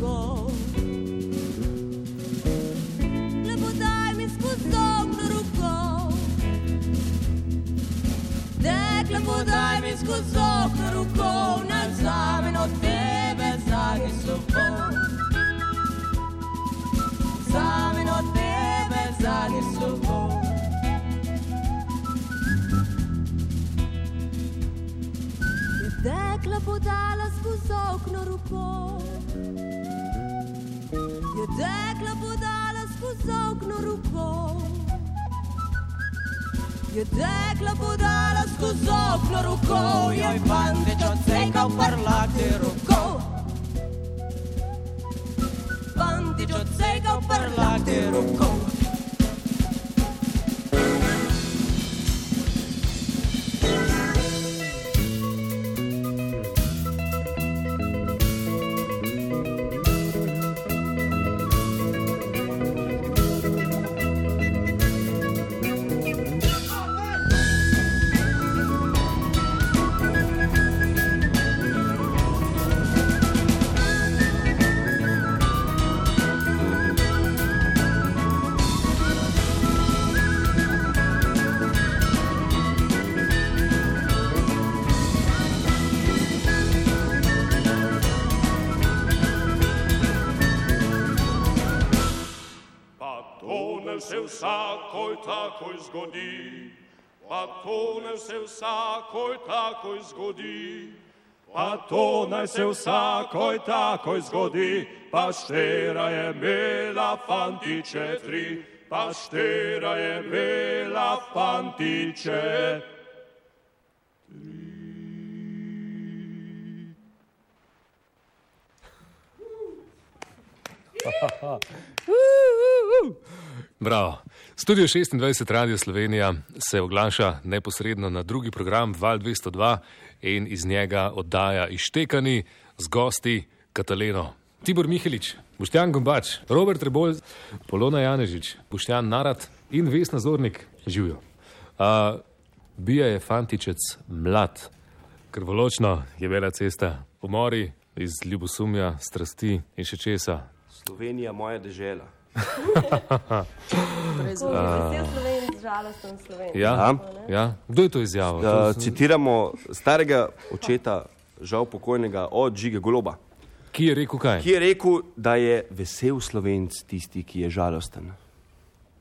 dolgo. Lepo daj mi sposobno roko, dek lepo daj mi sposobno roko, nadzame noter. zogno rupo Je dekla podala skozi okno roko Joj, pan več odsekal parlati roko Pan več odsekal parlati roko vsakoj takoj zgodi, pa to ne se vsakoj takoj zgodi. Pa to naj se vsakoj takoj zgodi, pa štera je imela fantiče tri, pa štera je imela fantiče tri. Bravo. Studio 26 Radio Slovenija se oglaša neposredno na drugi program Val 202 in iz njega oddaja Ištekani z gosti Kataleno. Tibor Mihelič, Boštjan Gombač, Robert Rebolj, Polona Janežič, Boštjan Narat in Vesna Zornik živijo. Uh, Bija je fantičec mlad, krvoločno je bila cesta, umori iz ljubosumja, strasti in še česa. Slovenija, moja dežela. Ja, ja. Kdo je to izjavil? Da, citiramo starega očeta, žal pokojnega, od Žige Goloba. Ki je rekel kaj? Ki je rekel, da je vesel slovenc tisti, ki je žalosten.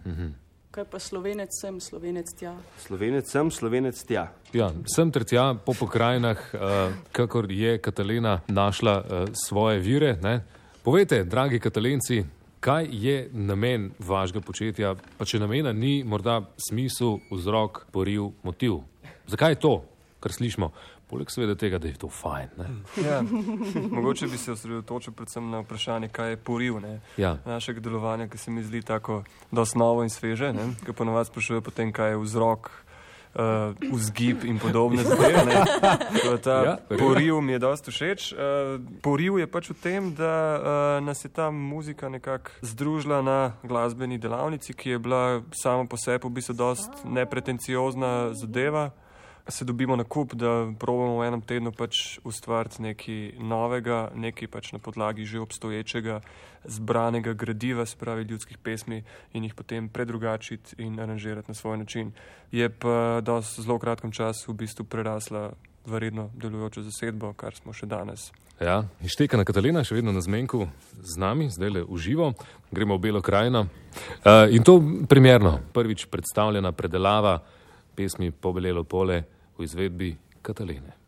Mhm. Kaj pa slovenec sem, slovenec tja? Slovenec sem, slovenec tja. Ja, sem ter tja po pokrajinah, uh, kakor je Katalina našla uh, svoje vire. Ne? Povejte, dragi katalenci, kaj je namen vašega početja, pa če namena ni morda smisel, vzrok, poriv, motiv. Zakaj je to, kar slišimo? Poleg seveda tega, da je to fajn. Ne? Ja. Mogoče bi se osredotočil predvsem na vprašanje, kaj je poriv ne? Ja. našega delovanja, ki se mi zdi tako dosti novo in sveže, ki ponovadi sprašuje potem, kaj je vzrok. Uh, vzgib in podobne zadeve. Ta Ja, ja, res. poriv mi je dosti všeč. Uh, poriv je pač v tem, da uh, nas je ta muzika nekako združila na glasbeni delavnici, ki je bila sama po sebi v bistvu dosti nepretenciozna zadeva. Se dobimo na kup, da probamo v enem tednu pač ustvariti nekaj novega, nekaj pač na podlagi že obstoječega, zbranega gradiva, se pravi ljudskih pesmi in jih potem predrugačiti in aranžirati na svoj način. Je pa da v zelo kratkem času v bistvu prerasla v redno delujočo zasedbo, kar smo še danes. Ja, Ištekana Katalina, še vedno na zmenku z nami, zdaj le uživo, gremo v Belo krajino. Uh, in to primerno, prvič predstavljena predelava pesmi Pobelelo pole v izvedbi Kataline.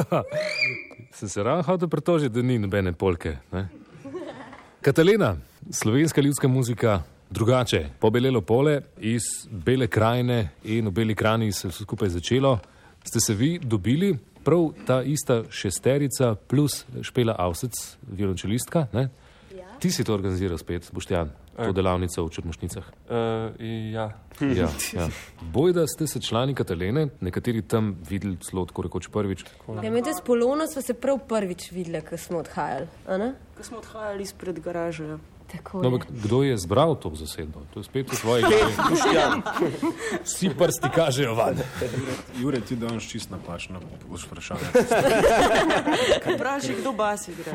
Sem se ravno hotel pritožiti, da ni nobene polke. Ne? Katalina, slovenska ljudska muzika, drugače, pobelelo pole iz Bele krajine in v Beli krajini se je vse skupaj začelo. Ste se vi dobili, prav ta ista šesterica plus Špela Avsec, violončelistka? Ne? Ti si to organiziral spet, Boštjan, to delavnico v Črnošnicah. Uh, ja. Ja, ja. Bojda ste se člani Katalene, nekateri tam videli celo tako rekoč prvič. Ja, med s Polono smo se prav prvič videli, ko smo odhajali. a ne? Ko smo odhajali izpred garaže. Ja. Tako No, je. ampak kdo je zbral to zasedbo? To je spet v svoji glavi. Vsi prsti kažejo van. Jure, ti danes čist napačno boš vprašanje. Vprašaj, kdo bas igra.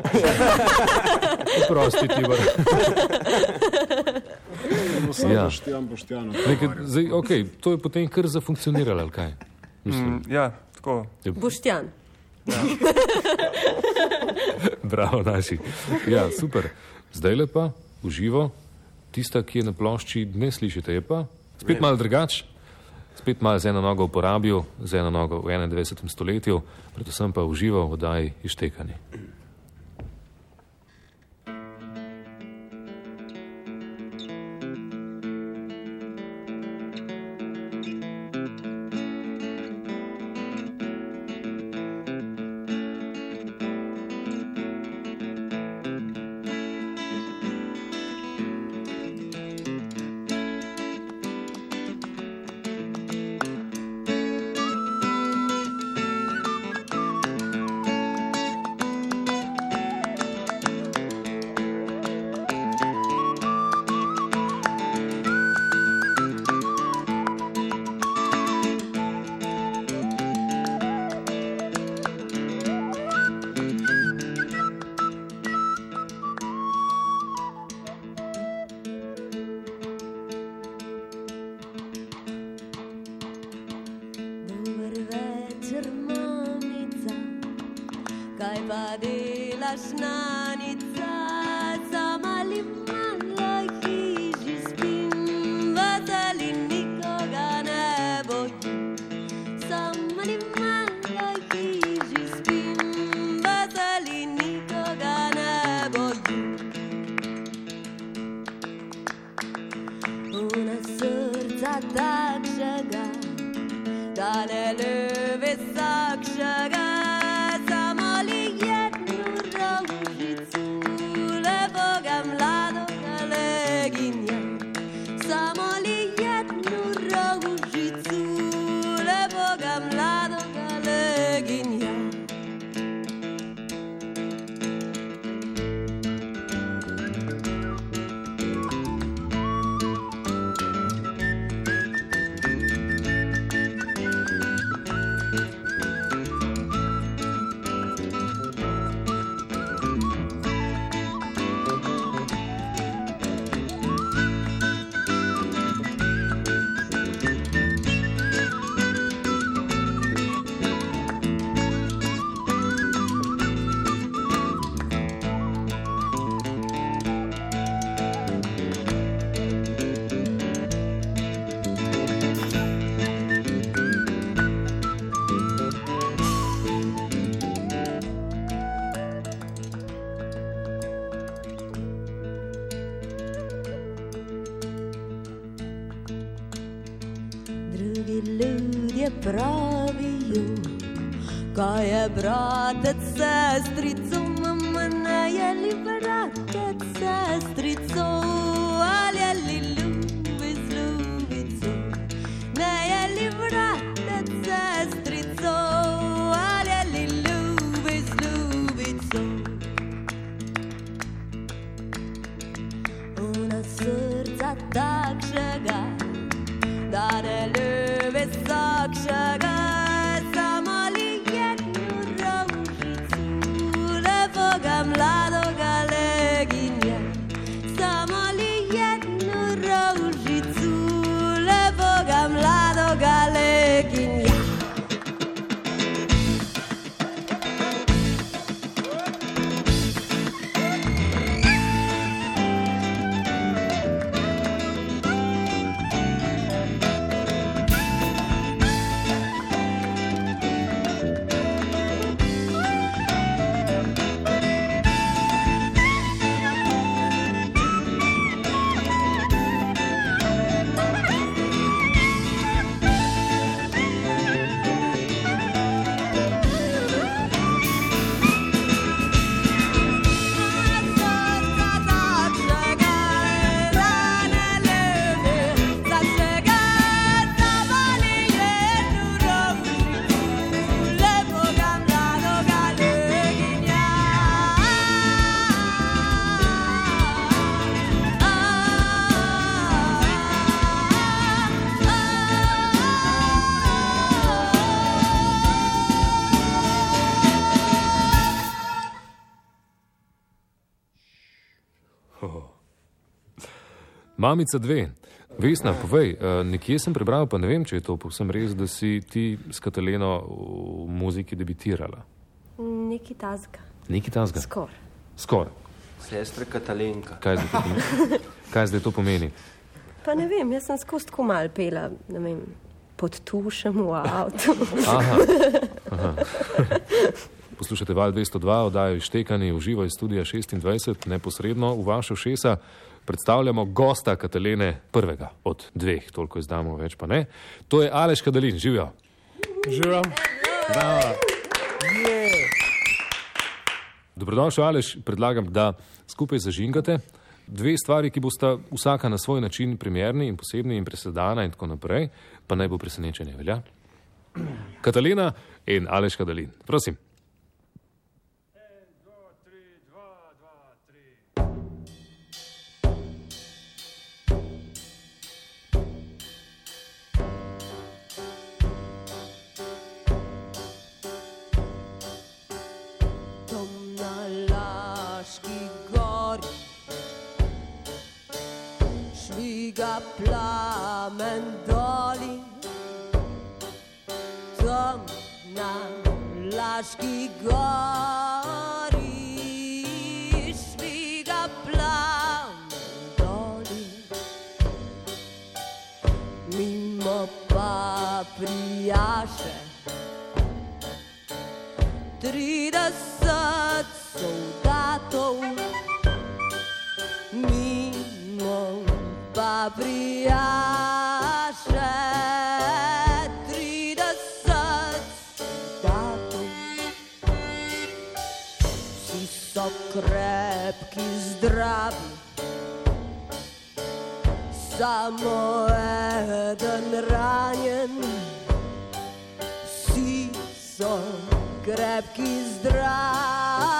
Prosti Tibor. Ja. ja. boštjan, boštjan. Nekaj, zdaj, okay, to je potem kar zafunkcioniralo, ali kaj? Mm, ja, tako. Boštjan. Bravo, naši. Ja, super. Zdaj lepa, uživo, tista, ki je na plošči, ne slišite, je pa spet malo drugač. Spet malo z eno nogo v porabju, z eno nogo v 21. stoletju, predvsem pa uživo v oddaji ištekani. night. bratec, sestrico, mama je li bratec, sestrico, ali je li ljubi z ljubico, ne je li bratec, sestrico, ali je li ljubi z ljubico. Una srca takšnega. Mamica dve. Vesna, povej, eh, nekje sem prebral, pa ne vem, če je to povsem res, da si ti s Kataleno v muziki debitirala. Neki tazga. Neki tasga. Skor. Skoraj. Sestra Katalenka. Kaj zdaj to pomeni? Kaj zdaj to pomeni? Pa ne vem, jaz sem skozi tako mal pela, ne vem, pod tušem v avtu. Aha. Aha. Poslušate Val 202, oddajo Ištekani v živo iz studija 26, neposredno v vašo šesa. Predstavljamo gosta Katalene prvega od dveh, toliko izdamo, več pa ne. To je Aleš Kadalin, živijo. Živim. Dobrodošel, Aleš, predlagam, da skupaj zažingate dve stvari, ki bosta vsaka na svoj način primerni in posebni in presedana in tako naprej, pa naj bo presenečenje, velja? Katalina in Aleš Kadalin, prosim. acho que gosta. Vsi so krepki, zdravi, samo eden ranjen. Vsi so krepki, zdravi,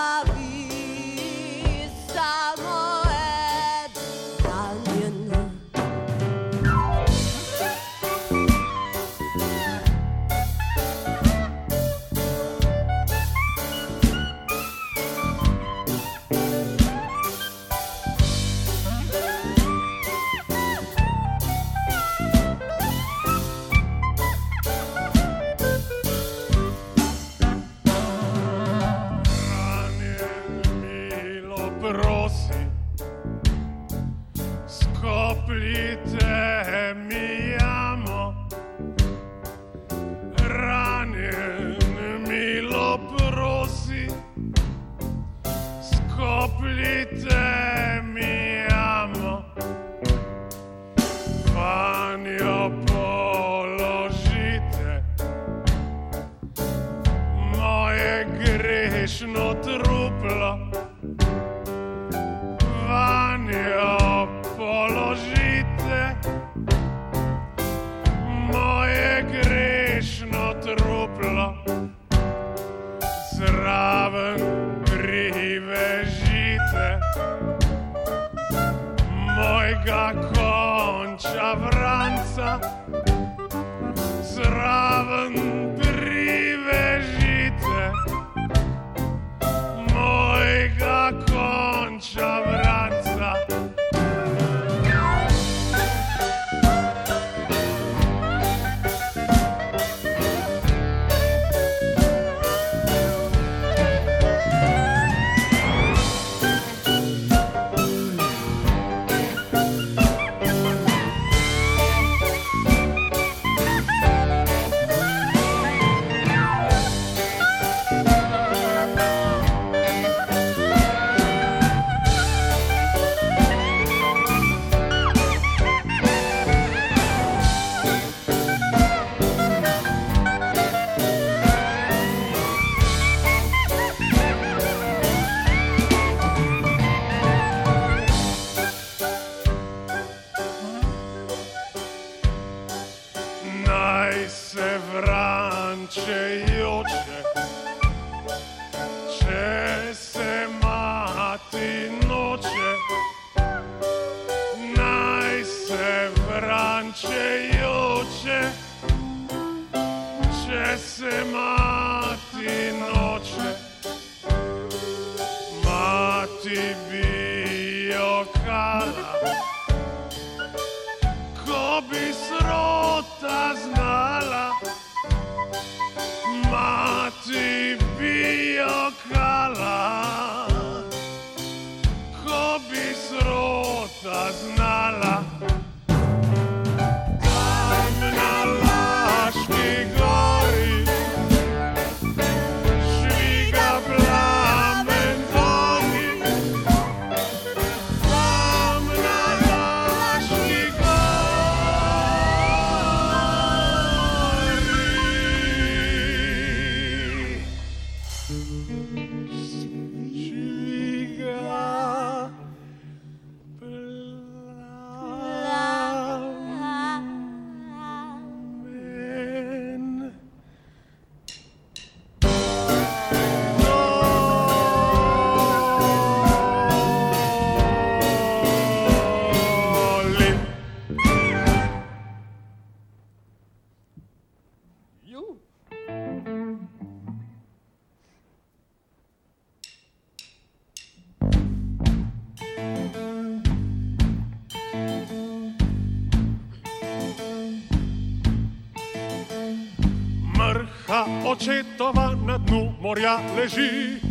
Titova na dnu morja leži.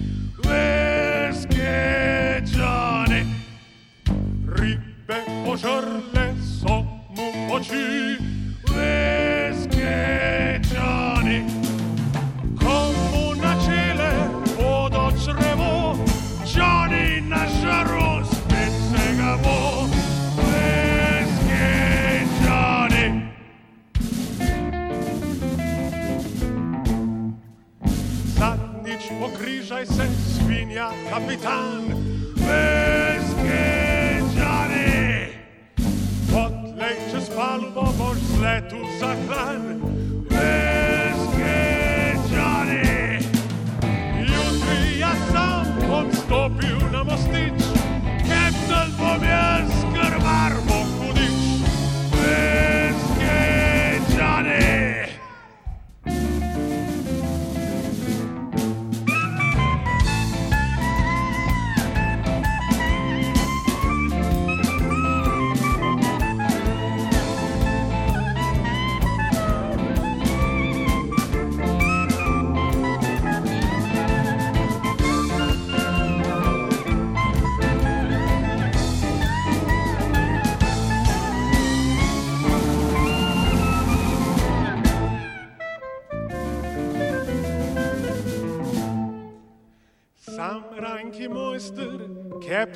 Leskečane, ribe požrte. Capitán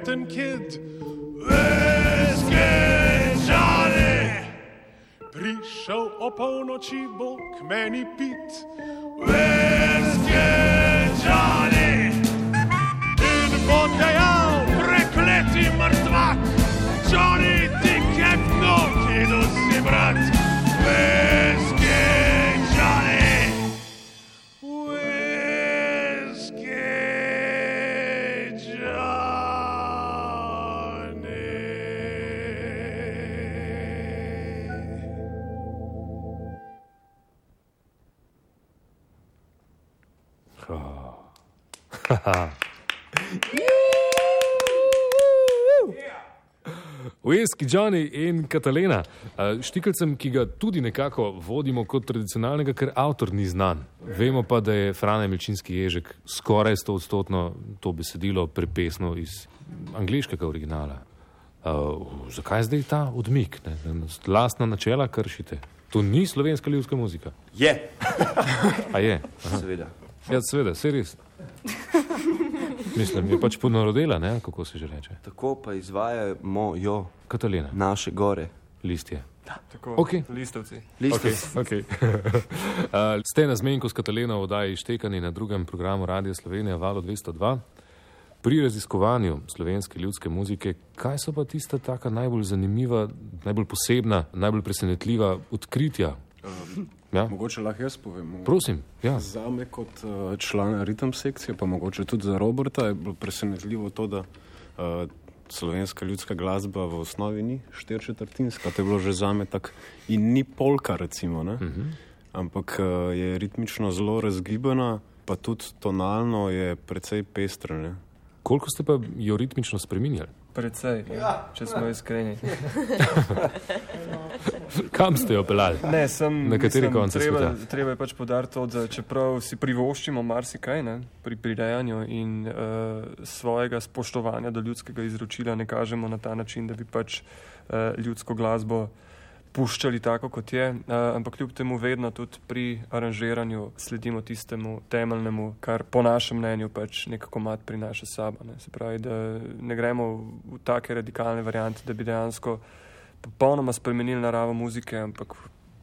Captain Kidd. Whisky, Johnny in Katalina. Eh, Štikelcem, ki ga tudi nekako vodimo kot tradicionalnega, ker avtor ni znan. Vemo pa, da je Frane Milčinski ježek skoraj 100 odstotno to besedilo prepesno iz angliškega originala. Uh, zakaj zdaj ta odmik? Ne? Lastna načela kršite. To ni slovenska ljudska muzika. Je, A je? seveda. Ja, seveda, se res. Mislim, je pač ponarodela, ne? kako se že reče. Tako pa izvajamo jo Katalina, naše gore. listje. Tako, Okej. listovci. Liste, Okay, okay. uh, ste na zmenku s Katalino v oddaji Štekani na drugem programu Radia Slovenija Valo 202. Pri raziskovanju slovenske ljudske muzike, kaj so pa tista taka najbolj zanimiva, najbolj posebna, najbolj presenetljiva odkritja? Ja? Mogoče lahko jaz povem. Prosim, ja. Za me kot uh, člana ritem sekcije, pa mogoče tudi za Roberta, je bilo presenetljivo to, da uh, slovenska ljudska glasba v osnovi ni štirčetrtinska. To je bilo že za me tako in ni polka, recimo, uh -huh. ampak uh, je ritmično zelo razgibana, pa tudi tonalno je precej pestra. Ne? Koliko ste pa jo ritmično spremenjali? Predvsej, ja, če smo iskreni. Kam ste jo pelali? Ne, sem, Na kateri mislim, konec treba, sveta? treba je pač podariti to, da čeprav si privoščimo marsikaj ne, pri prirejanju in uh, svojega spoštovanja do ljudskega izročila ne kažemo na ta način, da bi pač uh, ljudsko glasbo puščali tako, kot je, uh, ampak kljub temu vedno tudi pri aranžiranju sledimo tistemu temeljnemu, kar po našem mnenju pač nek komat prinaša sabo. Ne. Se pravi, da ne gremo v take radikalne variante, da bi dejansko popolnoma spremenili naravo muzike, ampak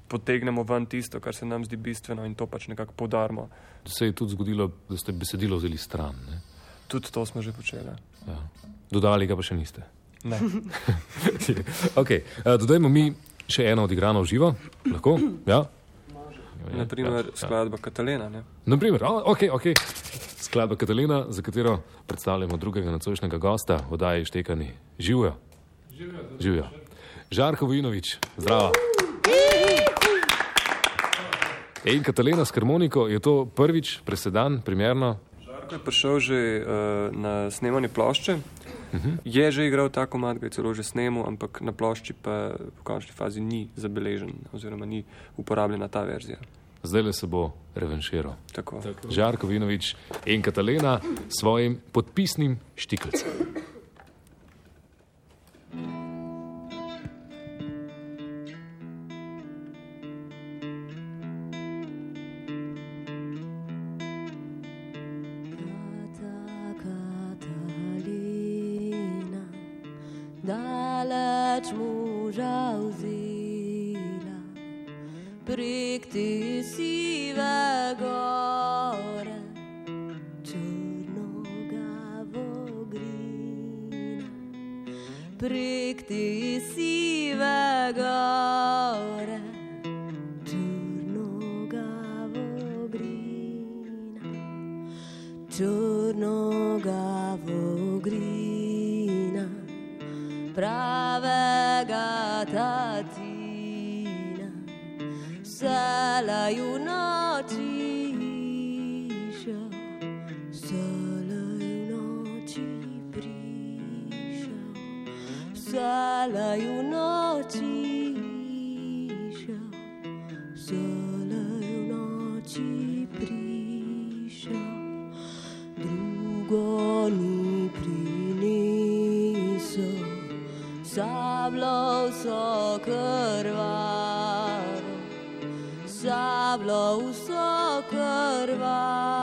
potegnemo ven tisto, kar se nam zdi bistveno in to pač nekako podarimo. Se je tudi zgodilo, da ste besedilo vzeli stran. Ne? Tudi to smo že počeli. Ja. Dodali ga pa še niste. Okay. uh, dodajmo mi še eno odigrano v živo. Lahko? Ja? Naprimer, ja. skladba Katalena. Ne? Naprimer, oh, okay, okay. skladba Katalina, za katero predstavljamo drugega nocojšnjega gosta, oddaji Štekani. Živijo. Živijo. Žarko Vojinovič, zdravo. In Katalina s harmoniko, je to prvič presedan, primerno? Žarko je prišel že uh, na snemanje plošče. Uh -huh. Je že igral ta komad, ga je celo že snemal, ampak na plošči pa v končni fazi ni zabeležen oziroma ni uporabljena ta verzija. Zdaj le se bo revanširal. Tako. Tako. Žarko Vinovič in Katalina s svojim podpisnim štikelcem. divagora turno gavobrina turno gavobrina prava gatatina salaiunoti selaju noči šel, selaju noči prišel drugo ni prinesel, sablo vso krvavo, sablo vso krvavo,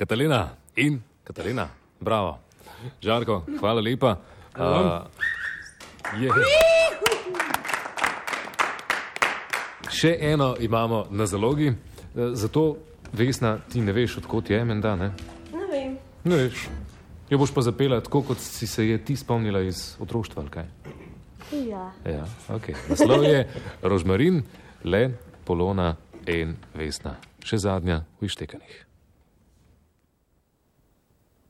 Katalina in Katalina, bravo. Žarko, hvala lepa. Uh, je. Še eno imamo na zalogi, eh, zato Vesna, ti ne veš, odkot je menda, ne? Ne vem. Ne veš. Jo boš pa zapela tako, kot si se je ti spomnila iz otroštva? Ja. Ja, ok. Naslov je Rožmarin, Le, Polona in Vesna. Še zadnja v ištekanih. Rasti, rasti, rožmarin. Ti dekliški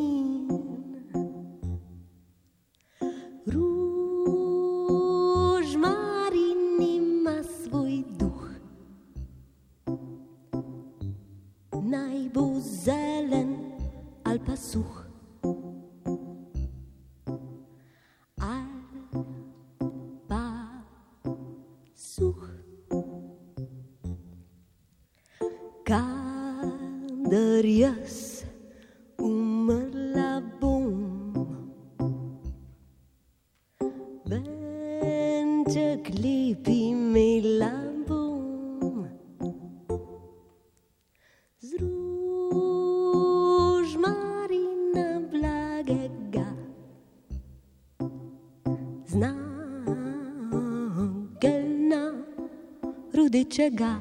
जगा